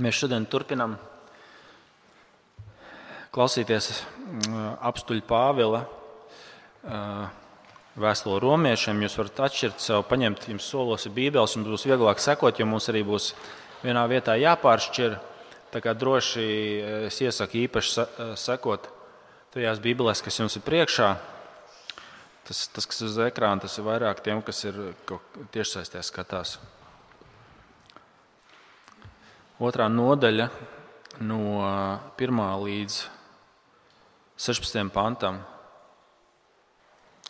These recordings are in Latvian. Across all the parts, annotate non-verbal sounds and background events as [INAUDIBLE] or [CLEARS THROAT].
Mēs šodien turpinām klausīties mm, apstuļu Pāvila vēstuli romiešiem. Jūs varat atšķirt sev, paņemt jums solos bībeles, un būs vieglāk sekot, jo mums arī būs vienā vietā jāpāršķir. Tā kā droši es iesaku īpaši sekot tajās bībelēs, kas jums ir priekšā. Tas, tas kas uz ekrāna, tas ir vairāk tiem, kas ir tiešsaistē skatās. Otrā nodaļa no 1 līdz 16 pantam.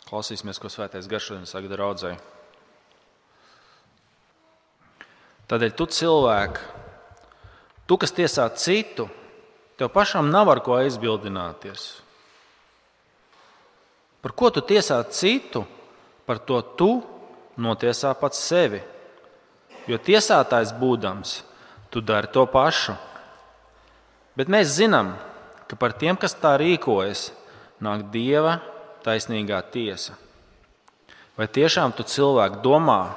Klausīsimies, ko Svētais Gars šodien saka draudzēji. Tādēļ tu cilvēki, tu, kas tiesā citu, tev pašam nav ar ko aizbildināties. Par ko tu tiesā citu, par to tu notiesā pats sevi. Jo tiesātājs būdams, tu dari to pašu. Bet mēs zinām, ka par tiem, kas tā rīkojas, nāk Dieva taisnīgā tiesa. Vai tiešām tu cilvēku domā,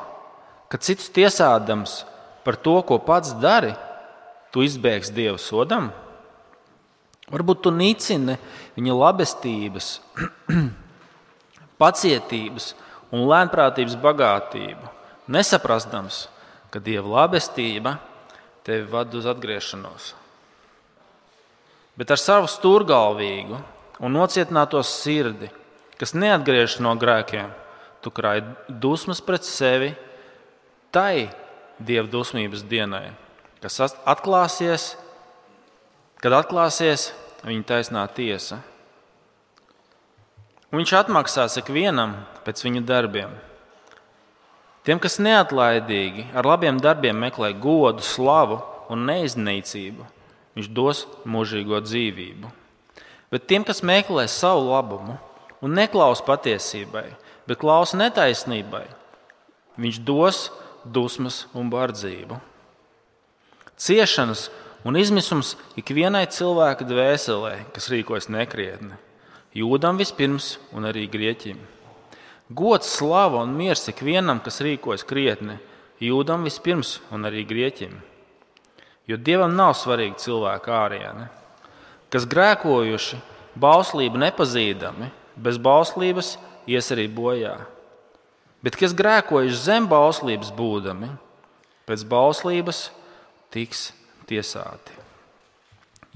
ka cits tiesādams par to, ko pats dari, tu izbēgs Dieva sodam? Varbūt tu nicini viņa labestības, [CLEARS THROAT] pacietības un lēnprātības bagātību, nesaprastams, ka Dieva labestība tevi ved uz atgriešanos. Bet ar savu stūrgalvīgu un nocietināto sirdi kas neatgriežas no grēkiem, tu krāj dusmas pret sevi tai dieva dusmības dienai, kas atklāsies, kad atklāsies viņa taisnā tiesa. Un viņš atmaksās ikvienam pēc viņa darbiem. Tiem, kas neatlaidīgi ar labiem darbiem meklē godu, slavu un neiznīcību, viņš dos mūžīgo dzīvību. Bet tiem, kas meklē savu labumu, un neklaus patiesībai, bet klausa netaisnībai, viņš dos dusmas un bardzību. Ciešanas un izmisums ikvienai cilvēka dvēselē, kas rīkojas nekrietni, jūdam vispirms un arī grieķim. Gods, slava un miers ikvienam, kas rīkojas krietni, jūdam vispirms un arī grieķim. Jo dievam nav svarīgi cilvēka āriene, kas grēkojuši, bauslību nepazīdami, bez bauslības ies arī bojā. Bet kas grēkojuši zem bauslības būdami, pēc bauslības tiks tiesāti.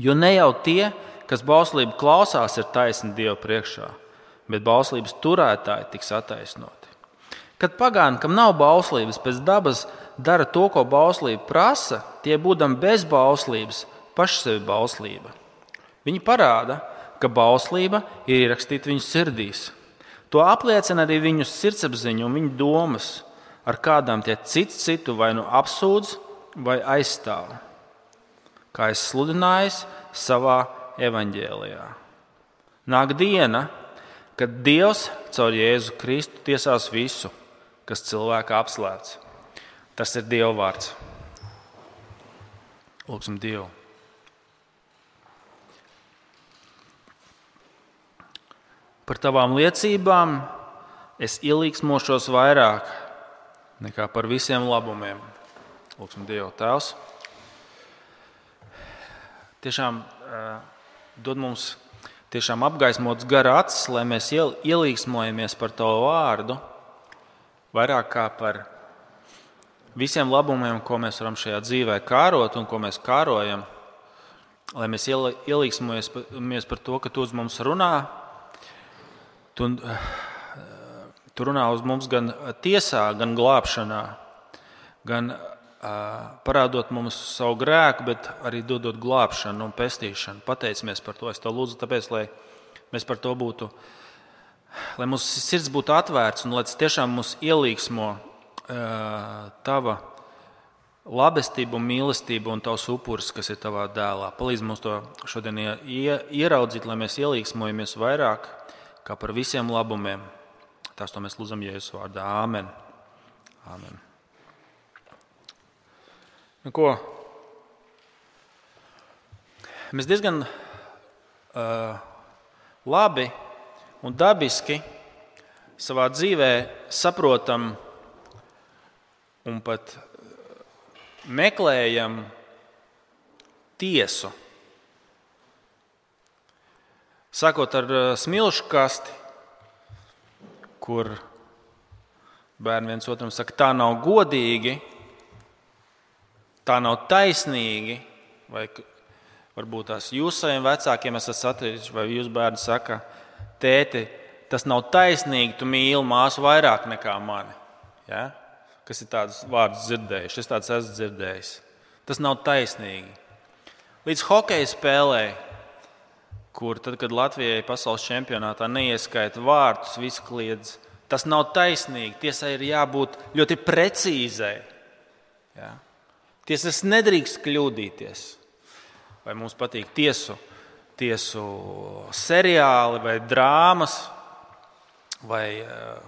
Jo ne jau tie, kas bauslību klausās, ir taisni Dieva priekšā, bet bauslības turētāji tiks attaisnoti. Kad pagāni, kam nav bauslības, pēc dabas dara to, ko bauslība prasa, tie būdami bez bauslības, paši sevi bauslība. Viņi parāda, ka bauslība ir ierakstīta viņu sirdīs. To apliecina arī viņu sirdsapziņa un viņu domas, ar kādām tie cits citu vai nu apsūdz vai aizstāv. Kā es sludināju savā evaņģēlijā. Nāk diena, kad Dievs caur Jēzu Kristu tiesās visu, kas cilvēka apslēpts. Tas ir Dieva vārds. Lūksim Dievu! Par tavām liecībām es ielīgsmošos vairāk nekā par visiem labumiem. Lūksim, Dieva Tēvs. Tiešām uh, dod mums tiešām apgaismots gara acis, lai mēs ielīgsmojamies par Tavu vārdu vairāk kā par visiem labumiem, ko mēs varam šajā dzīvē kārot un ko mēs kārojam. Lai mēs ielīgsmojamies par to, ka Tu uz mums runā, Tu, tu runā uz mums gan tiesā, gan glābšanā, gan parādot mums savu grēku, bet arī dodot glābšanu un pestīšanu. Pateicamies par to. Es to lūdzu, tāpēc, lai mēs par to būtu, lai mūsu sirds būtu atvērts un lai tas tiešām mūs ielīgsmo tava labestība un mīlestība un tavs upuris, kas ir tavā dēlā. Palīdz mums to šodien ieraudzīt, lai mēs ielīgsmojamies vairāk kā par visiem labumiem. Tas to mēs lūdzam Jēzus vārdā. Āmen. Āmen. Nu, ko? Mēs diezgan uh, labi un dabiski savā dzīvē saprotam un pat meklējam tiesu. Sākot ar smilšu kasti, kur bērni viens otram saka, tā nav godīgi, tā nav taisnīgi, vai varbūt tās jūs saviem vecākiem esat satījuši, vai jūs bērni saka, tēti, tas nav taisnīgi, tu mīli māsu vairāk nekā mani. Ja? Kas ir tādus vārdus dzirdējuši? Es tādus esmu dzirdējis. Tas nav taisnīgi. Līdz hokeja spēlē, kur tad, kad Latvijai pasaules čempionātā neieskaita vārtus, visi kliedz, tas nav taisnīgi. Tiesai ir jābūt ļoti precīzai. Ja? Tiesas nedrīkst kļūdīties. Vai mums patīk tiesu, tiesu seriāli vai drāmas, vai uh,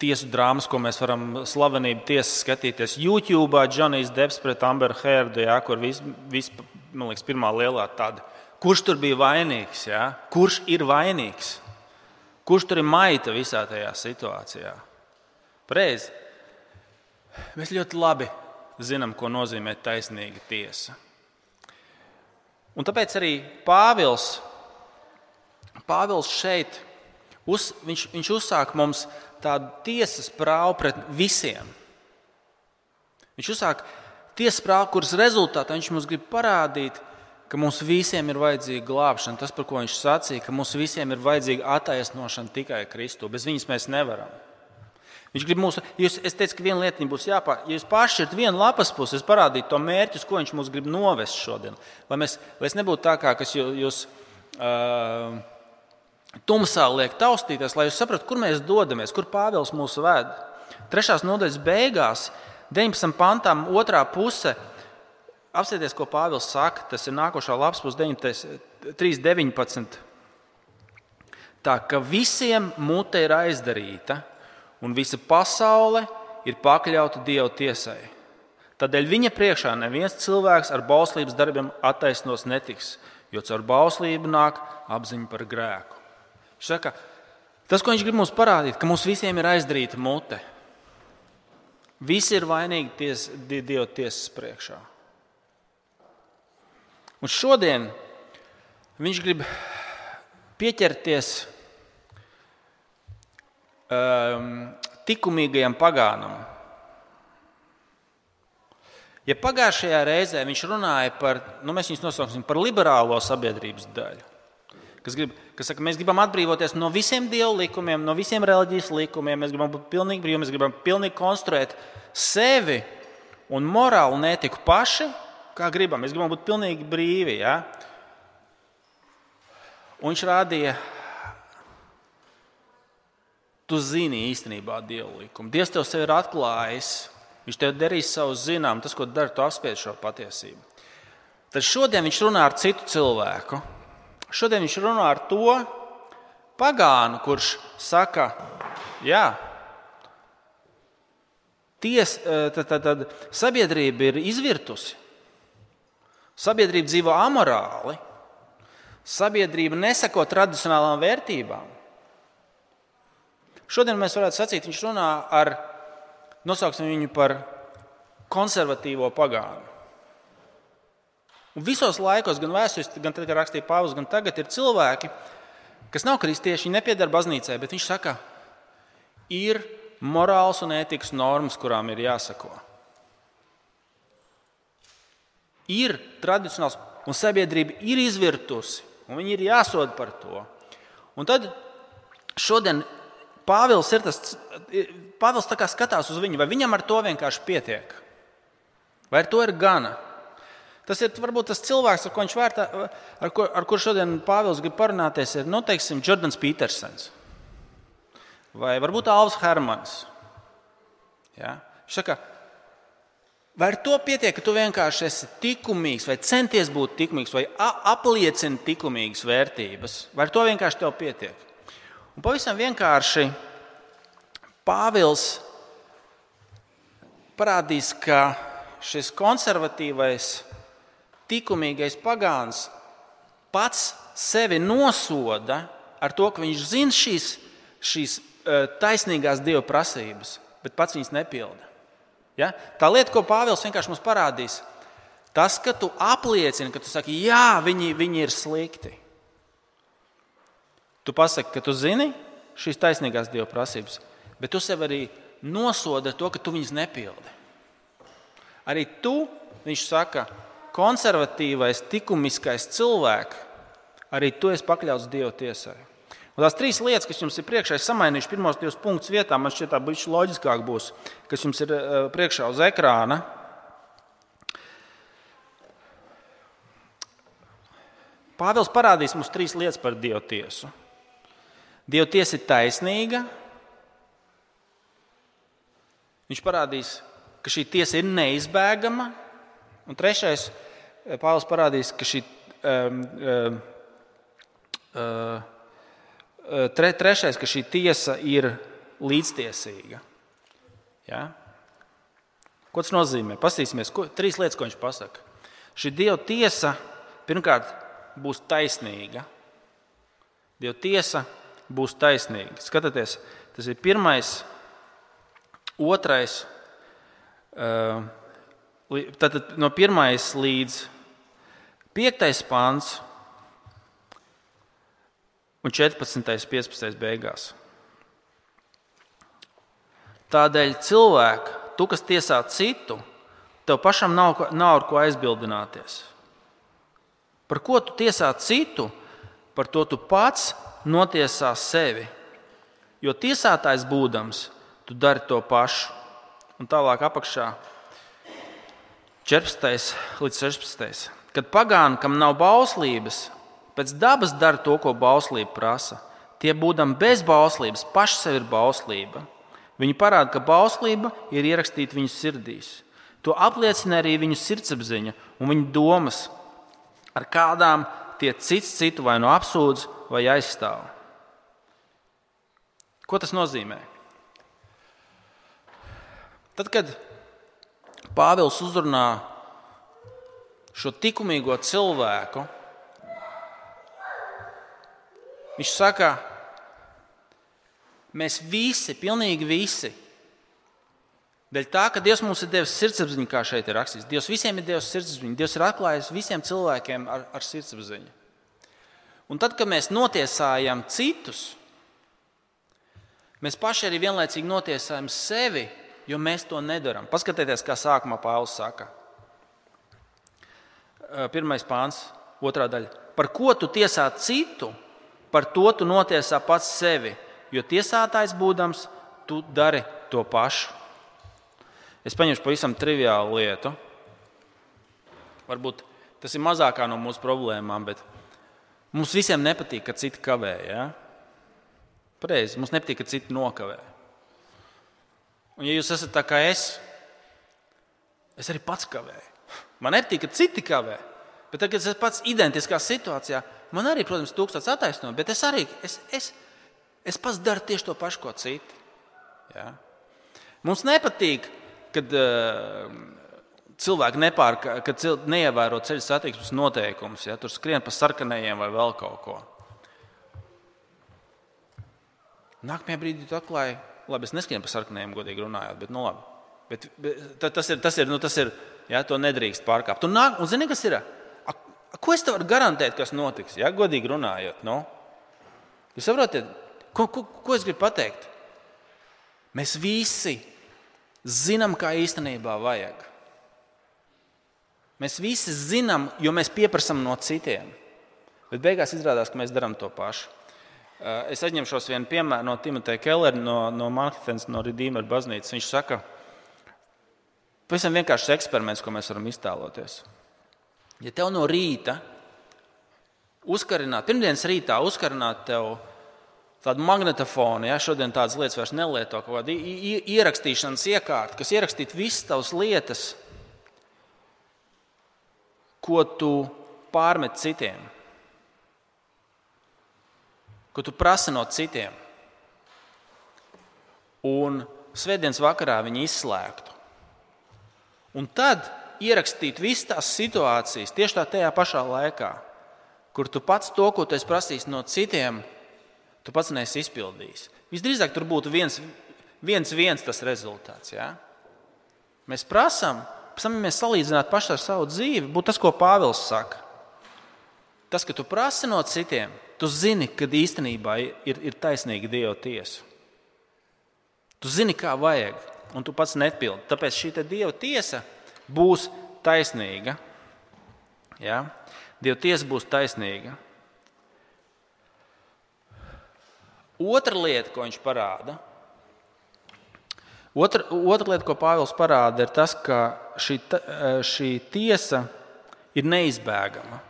tiesu drāmas, ko mēs varam slavenību tiesas skatīties YouTube, Džonijs Deps pret Amberu Hērdu, ja, kur viss, vis, man liekas, pirmā lielā tāda. Kurš tur bija vainīgs? Ja? Kurš ir vainīgs? Kurš tur ir maita visā tajā situācijā? Preiz. Mēs ļoti labi zinām, ko nozīmē taisnīga tiesa. Un tāpēc arī Pāvils, Pāvils šeit Uz, viņš, viņš uzsāk mums tādu tiesas prāvu pret visiem. Viņš uzsāk tiesas prāvu, kuras rezultātā viņš mums grib parādīt, ka mums visiem ir vajadzīga glābšana. Tas, par ko viņš sacīja, ka mums visiem ir vajadzīga attaisnošana tikai Kristu. Bez viņas mēs nevaram. Viņš grib mums, jūs, es teicu, ka viena lieta būs jāpār. Ja jūs pāršķirat vienu lapas pusi, es parādītu to mērķi, uz ko viņš mums grib novest šodien. Lai, mēs, lai es nebūtu tā, kā kas jūs. jūs uh, tumsā liek taustīties, lai jūs saprastu, kur mēs dodamies, kur Pāvils mūs ved. Trešās nodaļas beigās, 19. pantam, otrā puse. Apsieties, ko Pāvils saka. Tas ir nākošā lapas puse, 3.19. Tā ka visiem mute ir aizdarīta, un visa pasaule ir pakļauta Dieva tiesai. Tādēļ viņa priekšā neviens cilvēks ar bauslības darbiem attaisnos netiks, jo caur bauslību nāk apziņa par grēku. Viņš saka, tas, ko viņš grib mums parādīt, ka mums visiem ir aizdarīta mute. Visi ir vainīgi ties, Dieva tiesas priekšā. Un šodien viņš grib pieķerties likumīgajam pagānam. Ja pagājušajā reizē viņš runāja par, nu, mēs viņus nosauksim par liberālo sabiedrības daļu, kas, grib, kas saka, mēs gribam atbrīvoties no visiem dievu likumiem, no visiem reliģijas likumiem. Mēs gribam būt pilnīgi brīvi, mēs gribam pilnīgi konstruēt sevi un morālu netiku paši, kā gribam. Mēs gribam būt pilnīgi brīvi. Ja? Un viņš rādīja, tu zini īstenībā dievu likumu. Dievs tev ir atklājis. Viņš tev darīs savu zinām, tas, ko dara, tu apspied šo patiesību. Tad šodien viņš runā ar citu cilvēku. Šodien viņš runā ar to pagānu, kurš saka, jā, ties, e, tad, tad, tad sabiedrība ir izvirtusi. Sabiedrība dzīvo amorāli. Sabiedrība nesako tradicionālām vērtībām. Šodien mēs varētu sacīt, viņš runā ar, nosauksim viņu par konservatīvo pagānu. Un visos laikos, gan vēsturiski, gan tad, kad rakstīja Pāvils, gan tagad ir cilvēki, kas nav kristieši, viņi nepiedara baznīcai, bet viņš saka, ir morāls un ētikas normas, kurām ir jāsako. Ir tradicionāls, un sabiedrība ir izvirtusi, un viņi ir jāsod par to. Un tad šodien Pāvils ir tas, Pāvils skatās uz viņu, vai viņam ar to vienkārši pietiek, vai ar to ir gana. Tas ir varbūt tas cilvēks, ar ko viņš vērtā, ar, ko, ar kur šodien Pāvils grib parunāties, ir nu, teiksim, Jordans Petersons vai varbūt Alvis Hermans. Ja? Saka, vai ar to pietiek, ka tu vienkārši esi likumīgs, vai centies būt likumīgs, vai apliecini likumīgas vērtības, vai ar to vienkārši tev pietiek? Un pavisam vienkārši Pāvils parādīs, ka šis konservatīvais likumīgais pagāns pats sevi nosoda ar to, ka viņš zina šīs, šīs e, taisnīgās dieva prasības, bet pats viņas nepilda. Ja? Tā lieta, ko Pāvils vienkārši mums parādīs, Tas, ka tu apliecini, ka tu saki, jā, viņi, viņi ir slikti. Tu pasaki, ka tu zini šīs taisnīgās dieva prasības, bet tu sev arī nosodi to, ka tu viņus nepildi. Arī tu, viņš saka, konservatīvais, likumiskais cilvēks, arī tu esi pakļauts Dieva tiesai. Un tās trīs lietas, kas jums ir priekšā, ir samainījušas pirmos divus punktus vietā. Man šķiet, tā būs loģiskāk, būs, kas jums ir eh, priekšā uz ekrāna. Pāvils parādīs mums trīs lietas par Dieva tiesu. Dieva tiesa ir taisnīga. Viņš parādīs, ka šī tiesa ir neizbēgama. Un trešais, eh, Pāvils parādīs, ka šī um, um, uh, tre, trešais, ka šī tiesa ir līdztiesīga. Ja? Ko tas nozīmē? Paskatīsimies, ko, trīs lietas, ko viņš pasaka. Šī Dieva tiesa pirmkārt būs taisnīga. Dieva tiesa būs taisnīga. Skatieties, tas ir pirmais, otrais, tātad no pirmais līdz piektais pāns un 14. 15. beigās. Tādēļ cilvēku, tu, kas tiesā citu, tev pašam nav, nav ar ko aizbildināties. Par ko tu tiesā citu, par to tu pats notiesā sevi. Jo tiesātājs būdams, tu dari to pašu. Un tālāk apakšā 14. līdz 16. Kad pagāni, kam nav bauslības, pēc dabas dara to, ko bauslība prasa. Tie, būdami bez bauslības, paši sev ir bauslība. Viņi parāda, ka bauslība ir ierakstīta viņu sirdīs. To apliecina arī viņu sirdsapziņa un viņu domas, ar kādām tie cits citu vai nu no apsūdz vai aizstāv. Ko tas nozīmē? Tad, kad Pāvils uzrunā šo likumīgo cilvēku, Viņš saka, mēs visi, pilnīgi visi, dēļ tā, ka Dievs mums ir devis sirdsapziņu, kā šeit ir rakstīts. Dievs visiem ir devis sirdsapziņu. Dievs ir atklājis visiem cilvēkiem ar, ar sirdsapziņu. Un tad, kad mēs notiesājam citus, mēs paši arī vienlaicīgi notiesājam sevi, jo mēs to nedarām. Paskatieties, kā sākumā Pāvils saka. Pirmais pāns, otrā daļa. Par ko tu tiesā citu? par to tu notiesā pats sevi, jo tiesātājs būdams, tu dari to pašu. Es paņemšu pavisam triviālu lietu. Varbūt tas ir mazākā no mūsu problēmām, bet mums visiem nepatīk, ka citi kavē. Ja? Pareizi, mums nepatīk, ka citi nokavē. Un, ja jūs esat tā kā es, es arī pats kavēju. Man nepatīk, ka citi kavē. Bet, tad, kad es esmu pats identiskā situācijā, Man arī, protams, tūkstots attaisnojumu, bet es arī es, es, es pats daru tieši to pašu, ko citi. Ja? Mums nepatīk, kad uh, cilvēki nepārka, kad cil, neievēro ceļu satiksmes noteikumus, ja tur skrien pa sarkanajiem vai vēl kaut ko. Nākamajā brīdī tu atklāji, labi, es neskrienu pa sarkanajiem, godīgi runājot, bet, nu, labi. Bet, bet tas ir, tas ir, nu, tas ir, ja, to nedrīkst pārkāpt. Un, nāk, un zini, kas ir? Ko es tev varu garantēt, kas notiks? Ja, godīgi runājot, nu? jūs saprotat, ko, ko, ko es gribu pateikt? Mēs visi zinām, kā īstenībā vajag. Mēs visi zinām, jo mēs pieprasām no citiem. Bet beigās izrādās, ka mēs darām to pašu. Eh, es aizņemšos vienu piemēru no Timoteja Kellera, no, no Manhetenas, no Rīdīmera baznīcas. Viņš saka, pavisam vienkāršs eksperiments, ko mēs varam iztēloties. Ja tev no rīta uzkarināt, pirmdienas rītā uzkarināt tev tādu magnetofonu, ja šodien tādas lietas vairs nelieto, kaut kādu ierakstīšanas iekārtu, kas ierakstītu visas tavas lietas, ko tu pārmet citiem, ko tu prasi no citiem. Un svētdienas vakarā viņi izslēgtu. Un tad ierakstīt visas tās situācijas tieši tā tajā pašā laikā, kur tu pats to, ko tu esi prasījis no citiem, tu pats neesi izpildījis. Visdrīzāk tur būtu viens, viens, viens tas rezultāts. Ja? Mēs prasām Pēc tam, ja mēs salīdzinātu pašu ar savu dzīvi, būtu tas, ko Pāvils saka. Tas, ka tu prasi no citiem, tu zini, ka īstenībā ir, ir taisnīga Dieva tiesa. Tu zini, kā vajag, un tu pats nepildi. Tāpēc šī Dieva tiesa būs taisnīga. Ja? Dieva tiesa būs taisnīga. Otra lieta, ko viņš parāda, otra, otra lieta, ko Pāvils parāda, ir tas, ka šī, šī tiesa ir neizbēgama.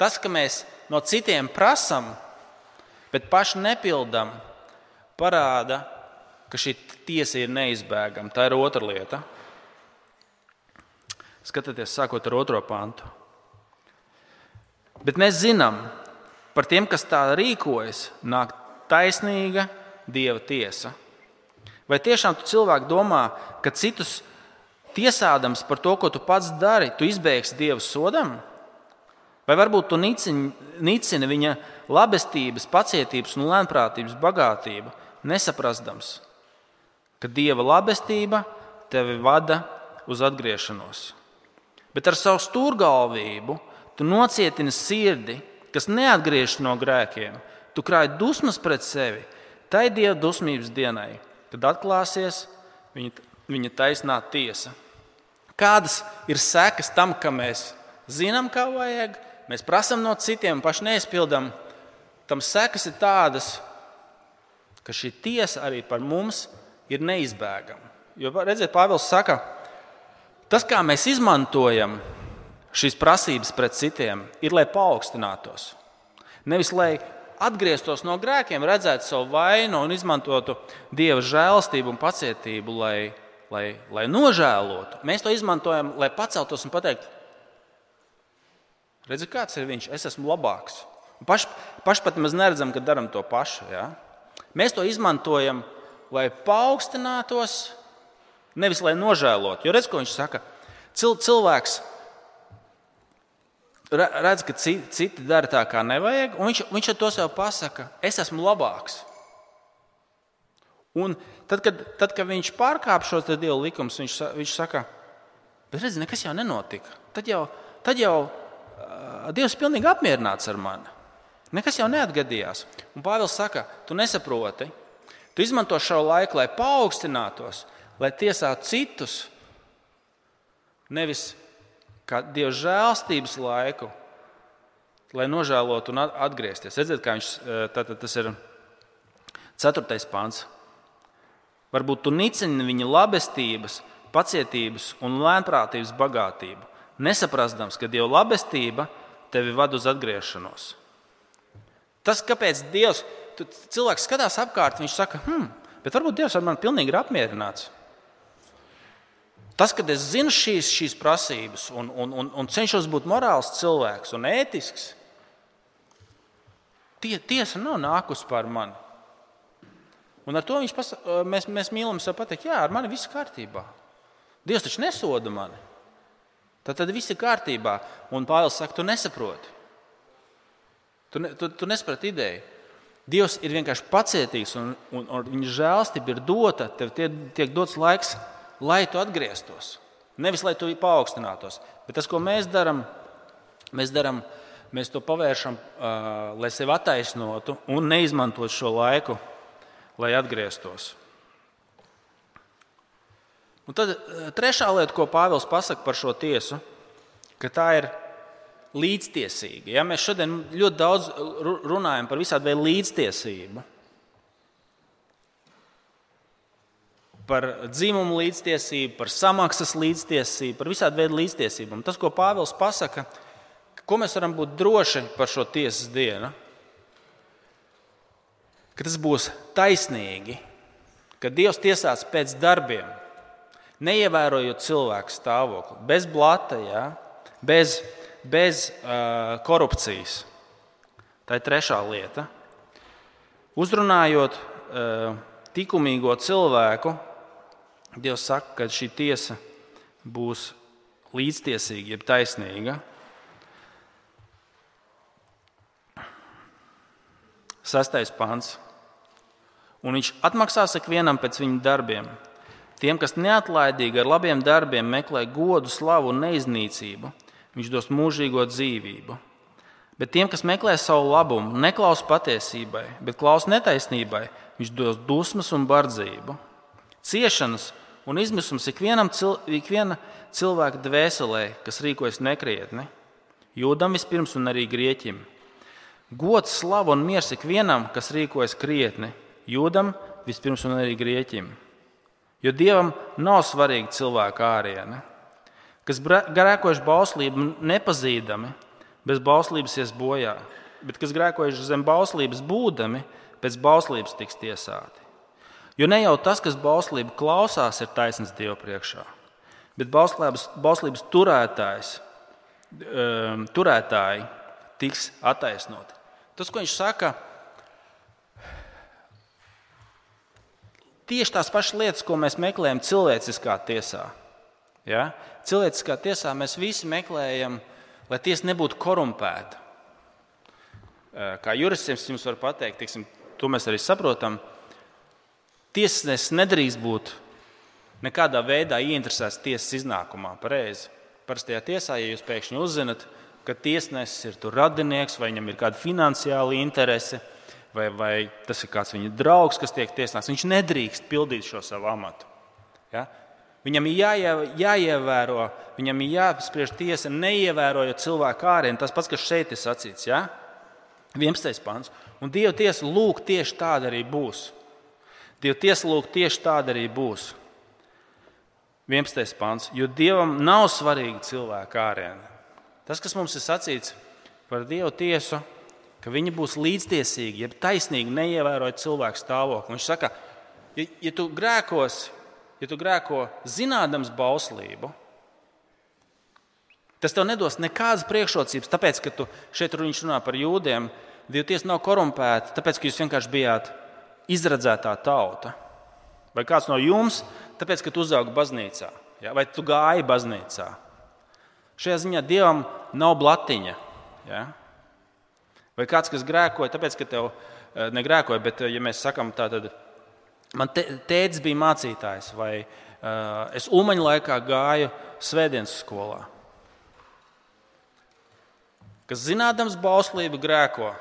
Tas, ka mēs no citiem prasām, bet paši nepildām, parāda, ka šī tiesa ir neizbēgama. Tā ir otra lieta. Skatieties, sākot ar otro pantu. Bet mēs zinām, par tiem, kas tā rīkojas, nāk taisnīga dieva tiesa. Vai tiešām tu cilvēki domā, ka citus tiesādams par to, ko tu pats dari, tu izbēgsi dieva sodam? Vai varbūt tu nicini, nicini viņa labestības, pacietības un lēnprātības bagātību, nesaprastams, ka dieva labestība tevi vada uz atgriešanos. Bet ar savu stūrgalvību tu nocietini sirdi, kas neatgriežas no grēkiem. Tu krāj dusmas pret sevi, tai dieva dusmības dienai, kad atklāsies viņa, viņa taisnā tiesa. Kādas ir sekas tam, ka mēs zinām, kā vajag, mēs prasām no citiem, paši neizpildām, tam sekas ir tādas, ka šī tiesa arī par mums ir neizbēgama. Jo, redziet, Pāvils saka, tas, kā mēs izmantojam šīs prasības pret citiem, ir lai paaugstinātos. Nevis lai atgrieztos no grēkiem, redzētu savu vainu un izmantotu dieva žēlastību un pacietību, lai, lai, lai nožēlotu. Mēs to izmantojam, lai paceltos un pateiktu, Redzi, kāds ir viņš? Es esmu labāks. Paši paš pat mēs neredzam, ka darām to pašu. Ja? Mēs to izmantojam, lai paaugstinātos, nevis lai nožēlotu. Jo redz, ko viņš saka. Cil, cilvēks redz, ka citi, dara tā, kā nevajag, un viņš, viņš to sev pasaka, es esmu labāks. Un tad, kad, tad, kad viņš pārkāpj šos dievu likumus, viņš, viņš saka, bet redz, nekas jau nenotika. Tad jau, tad jau Dievs ir pilnīgi apmierināts ar mani. Nekas jau neatgadījās. Un Pāvils saka, tu nesaproti. Tu izmanto šo laiku, lai paaugstinātos, lai tiesātu citus, nevis kā Dieva žēlstības laiku, lai nožēlotu un atgriezties. Redziet, kā viņš tātad tas ir 4. pāns. Varbūt tu nicini viņa labestības, pacietības un lēnprātības bagātību, nesaprastams, ka Dieva labestība tevi ved uz atgriešanos. Tas, kāpēc Dievs, cilvēks skatās apkārt, viņš saka, hmm, bet varbūt Dievs ar mani pilnīgi ir apmierināts. Tas, kad es zinu šīs, šīs prasības un, un, un, un cenšos būt morāls cilvēks un ētisks, tie, tiesa nav nākusi par mani. Un ar to pasa, mēs, mēs mīlam sev pateikt, jā, ar mani viss kārtībā. Dievs taču nesoda mani. Tad, tad viss ir kārtībā. Un Pāvils saka, tu nesaproti. Tu, ne, tu, tu nesaproti ideju. Dievs ir vienkārši pacietīgs un, un, un viņa žēlstība ir dota. Tev tie, tiek dots laiks, lai tu atgrieztos. Nevis lai tu paaugstinātos. Bet tas, ko mēs darām, mēs, daram, mēs to pavēršam, uh, lai sevi attaisnotu un neizmantotu šo laiku, lai atgrieztos. Un tad trešā lieta, ko Pāvils pasaka par šo tiesu, ka tā ir līdztiesīga. Ja? Mēs šodien ļoti daudz runājam par visādi veidu līdztiesību. Par dzimumu līdztiesību, par samaksas līdztiesību, par visādi veidu līdztiesību. Un tas, ko Pāvils pasaka, ko mēs varam būt droši par šo tiesas dienu, ka tas būs taisnīgi, ka Dievs tiesās pēc darbiem neievērojot cilvēku stāvokli, bez blata, ja? bez, bez uh, korupcijas. Tā ir trešā lieta. Uzrunājot uh, likumīgo cilvēku, Dievs saka, ka šī tiesa būs līdztiesīga, jeb taisnīga. Sastais pants. Un viņš atmaksās ikvienam pēc viņa darbiem. Tiem, kas neatlaidīgi ar labiem darbiem meklē godu, slavu un neiznīcību, viņš dos mūžīgo dzīvību. Bet tiem, kas meklē savu labumu, neklaus patiesībai, bet klaus netaisnībai, viņš dos dusmas un bardzību. Ciešanas un izmisums ikvienam cil, ikviena cilvēka dvēselē, kas rīkojas nekrietni, jūdam vispirms un arī grieķim. Gods, slava un miers ikvienam, kas rīkojas krietni, jūdam vispirms un arī grieķim. Jo dievam nav svarīga cilvēka āriene, kas grēkojuši bauslību nepazīdami, bez bauslības ies bojā, bet kas grēkojuši zem bauslības būdami, pēc bauslības tiks tiesāti. Jo ne jau tas, kas bauslību klausās, ir taisnīgs Dieva priekšā, bet bauslības, bauslības turētājs, um, turētāji tiks attaisnoti. Tas, ko viņš saka, tieši tās pašas lietas, ko mēs meklējam cilvēciskā tiesā. Ja? Cilvēciskā tiesā mēs visi meklējam, lai tiesa nebūtu korumpēta. Kā jurists jums var pateikt, tiksim, to mēs arī saprotam. Tiesnesis nedrīkst būt nekādā veidā ieinteresēts tiesas iznākumā. Pareizi. Parastajā tiesā, ja jūs pēkšņi uzzinat, ka tiesnesis ir tur radinieks vai viņam ir kāda finansiāla interese, vai, vai tas ir kāds viņa draugs, kas tiek tiesāts, viņš nedrīkst pildīt šo savu amatu. Ja? Viņam ir jāievēro, viņam ir jāapspriež tiesa, neievērojot cilvēku ārienu. Tas pats, kas šeit ir sacīts, ja? 11. pants. Un Dieva tiesa lūk, tieši tāda arī būs. Dieva tiesa lūk, tieši tāda arī būs. 11. pants. Jo Dievam nav svarīga cilvēka āriena. Tas, kas mums ir sacīts par Dieva tiesu, ka viņi būs līdztiesīgi, jeb taisnīgi neievērojot cilvēku stāvokli. Viņš saka, ja, ja tu grēkos, ja tu grēko zinādams bauslību, tas tev nedos nekādas priekšrocības, tāpēc, ka tu šeit runā par jūdiem. Dieva tiesa nav korumpēta, tāpēc, ka jūs vienkārši bijāt izredzētā tauta. Vai kāds no jums, tāpēc, ka tu uzaugi baznīcā, ja? vai tu gāji baznīcā? Šajā ziņā Dievam nav blatiņa. Ja? Vai kāds, kas grēkoja, tāpēc, ka tev eh, negrēkoja, bet, eh, ja mēs sakām tā, tad man te, tēvs bija mācītājs, vai uh, es umaņa laikā gāju svētdienas skolā. Kas zinādams bauslību grēko,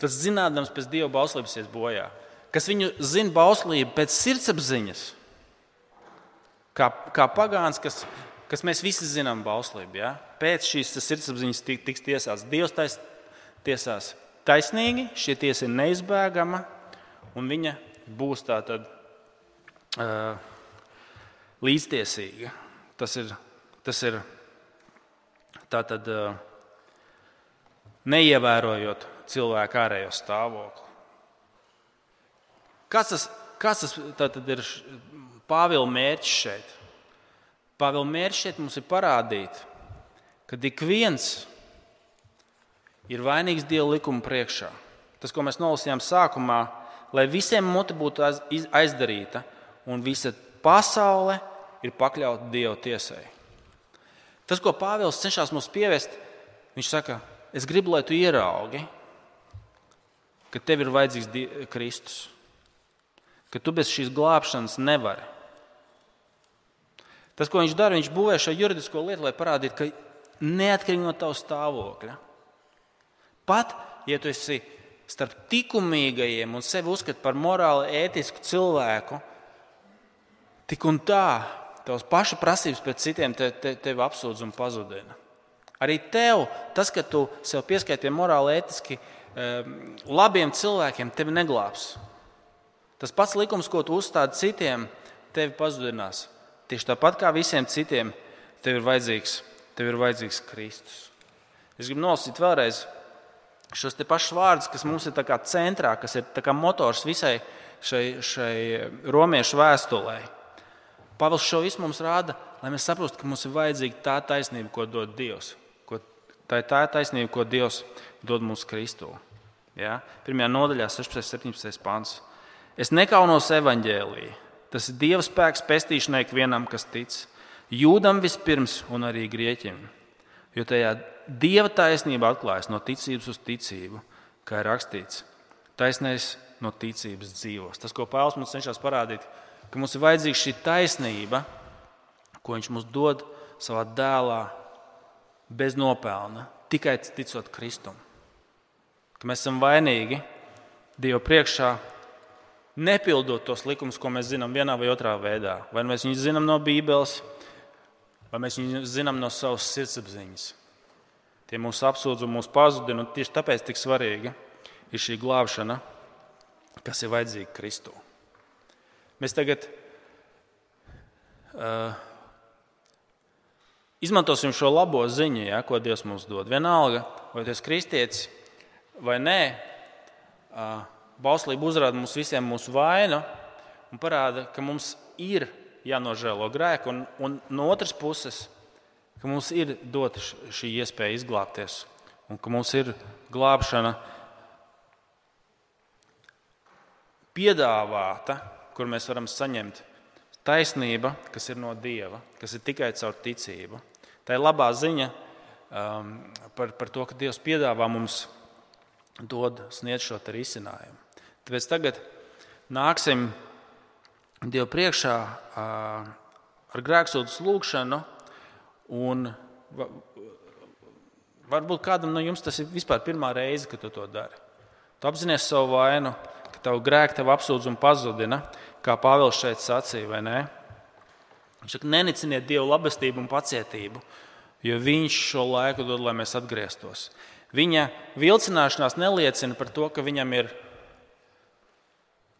tas zinādams pēc Dieva bauslības ies bojā. Kas viņu zina bauslību pēc sirdsapziņas, kā, kā pagāns, kas kas mēs visi zinām bauslību. Ja? Pēc šīs sirdsapziņas tiks tiesāts. Dievs tais, tiesās taisnīgi, šī tiesa ir neizbēgama, un viņa būs tā tad uh, līdztiesīga. Tas ir, tas ir tā tad uh, neievērojot cilvēku ārējo stāvokli. Kāds tas, kāds tas ir Pāvila mērķis šeit? Pāvila mērķis šeit mums ir parādīt, ka ik viens ir vainīgs Dieva likuma priekšā. Tas, ko mēs nolasījām sākumā, lai visiem muti būtu aizdarīta un visa pasaule ir pakļauta Dieva tiesai. Tas, ko Pāvils cenšas mums pievest, viņš saka, es gribu, lai tu ieraugi, ka tev ir vajadzīgs Kristus, ka tu bez šīs glābšanas nevari. Tas, ko viņš dara, viņš būvē šo juridisko lietu, lai parādītu, ka neatkarīgi no tava stāvokļa, pat ja tu esi starp likumīgajiem un sevi uzskati par morāli ētisku cilvēku, tik un tā tavs paša prasības pret citiem te, te, tevi apsūdz un pazudina. Arī tev tas, ka tu sev pieskaiti morāli ētiski um, labiem cilvēkiem, tevi neglābs. Tas pats likums, ko tu uzstādi citiem, tevi pazudinās. Tieši tāpat kā visiem citiem, tev ir vajadzīgs, tev ir vajadzīgs Kristus. Es gribu nolasīt vēlreiz šos pašus vārdus, kas mums ir centrā, kas ir motors visai šai, šai romiešu vēstulē. Pāvils šo visu mums rāda, lai mēs saprotu, ka mums ir vajadzīga tā taisnība, ko dod Dievs. Tā ir tā taisnība, ko Dievs dod mums Kristū. Ja? Pirmajā nodaļā, 16. un 17. pāns. Es nekaunos evaņģēlīju Tas ir Dieva spēks pestīšanai ikvienam, kas tic. Jūdam vispirms un arī grieķim. Jo tajā Dieva taisnība atklājas no ticības uz ticību, kā ir rakstīts. Taisnais no ticības dzīvos. Tas, ko Pāvils mums cenšas parādīt, ka mums ir vajadzīga šī taisnība, ko Viņš mums dod savā dēlā, bez nopelna, tikai ticot Kristum. Ka mēs esam vainīgi Dieva priekšā, nepildot tos likumus, ko mēs zinām vienā vai otrā veidā. Vai mēs viņus zinām no Bībeles, vai mēs viņus zinām no savas sirdsapziņas. Tie mūs apsūdz un mūs pazudina, un tieši tāpēc tik svarīga ir šī glābšana, kas ir vajadzīga Kristū. Mēs tagad uh, izmantosim šo labo ziņu, ja, ko Dievs mums dod. Vienalga, vai tas ir kristietis vai nē, bauslība uzrāda mums visiem mūsu vainu un parāda, ka mums ir jānožēlo grēku, un, un no otras puses, ka mums ir dota šī iespēja izglābties, un ka mums ir glābšana piedāvāta kur mēs varam saņemt taisnība, kas ir no Dieva, kas ir tikai caur ticību. Tā ir labā ziņa um, par, par to, ka Dievs piedāvā mums dod sniedz šo risinājumu. Tāpēc tagad nāksim Dievu priekšā uh, ar grēksūdas lūgšanu, un va, varbūt kādam no jums tas ir vispār pirmā reize, kad tu to dari. Tu apzinājies savu vainu, ka tavu grēku tev apsūdz un pazudina kā Pāvils šeit sacīja, vai ne? Viņš saka, neniciniet Dievu labestību un pacietību, jo Viņš šo laiku dod, lai mēs atgrieztos. Viņa vilcināšanās neliecina par to, ka viņam ir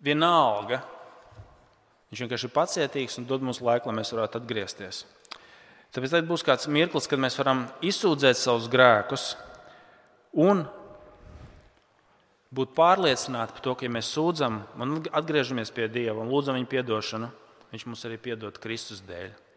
vienalga. Viņš vienkārši ir pacietīgs un dod mums laiku, lai mēs varētu atgriezties. Tāpēc tad būs kāds mirklis, kad mēs varam izsūdzēt savus grēkus un būt pārliecināti par to, ka, ja mēs sūdzam un atgriežamies pie Dieva un lūdzam viņa atdošanu, Viņš mums arī piedod Kristus dēļ.